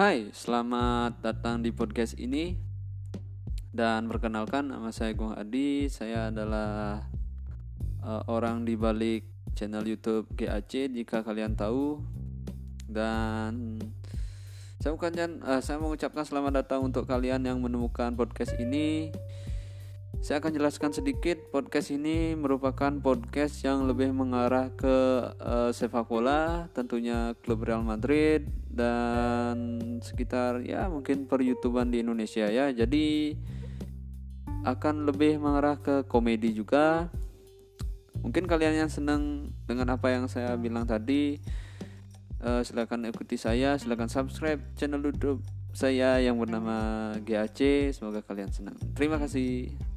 Hai, selamat datang di podcast ini. Dan perkenalkan nama saya Gung Adi. Saya adalah uh, orang di balik channel YouTube GAC jika kalian tahu. Dan saya bukan uh, saya mengucapkan selamat datang untuk kalian yang menemukan podcast ini. Saya akan jelaskan sedikit podcast ini merupakan podcast yang lebih mengarah ke uh, sepak bola, tentunya klub Real Madrid dan sekitar ya mungkin per YouTubean di Indonesia ya. Jadi akan lebih mengarah ke komedi juga. Mungkin kalian yang senang dengan apa yang saya bilang tadi, uh, silakan ikuti saya, silakan subscribe channel YouTube saya yang bernama GAC. Semoga kalian senang. Terima kasih.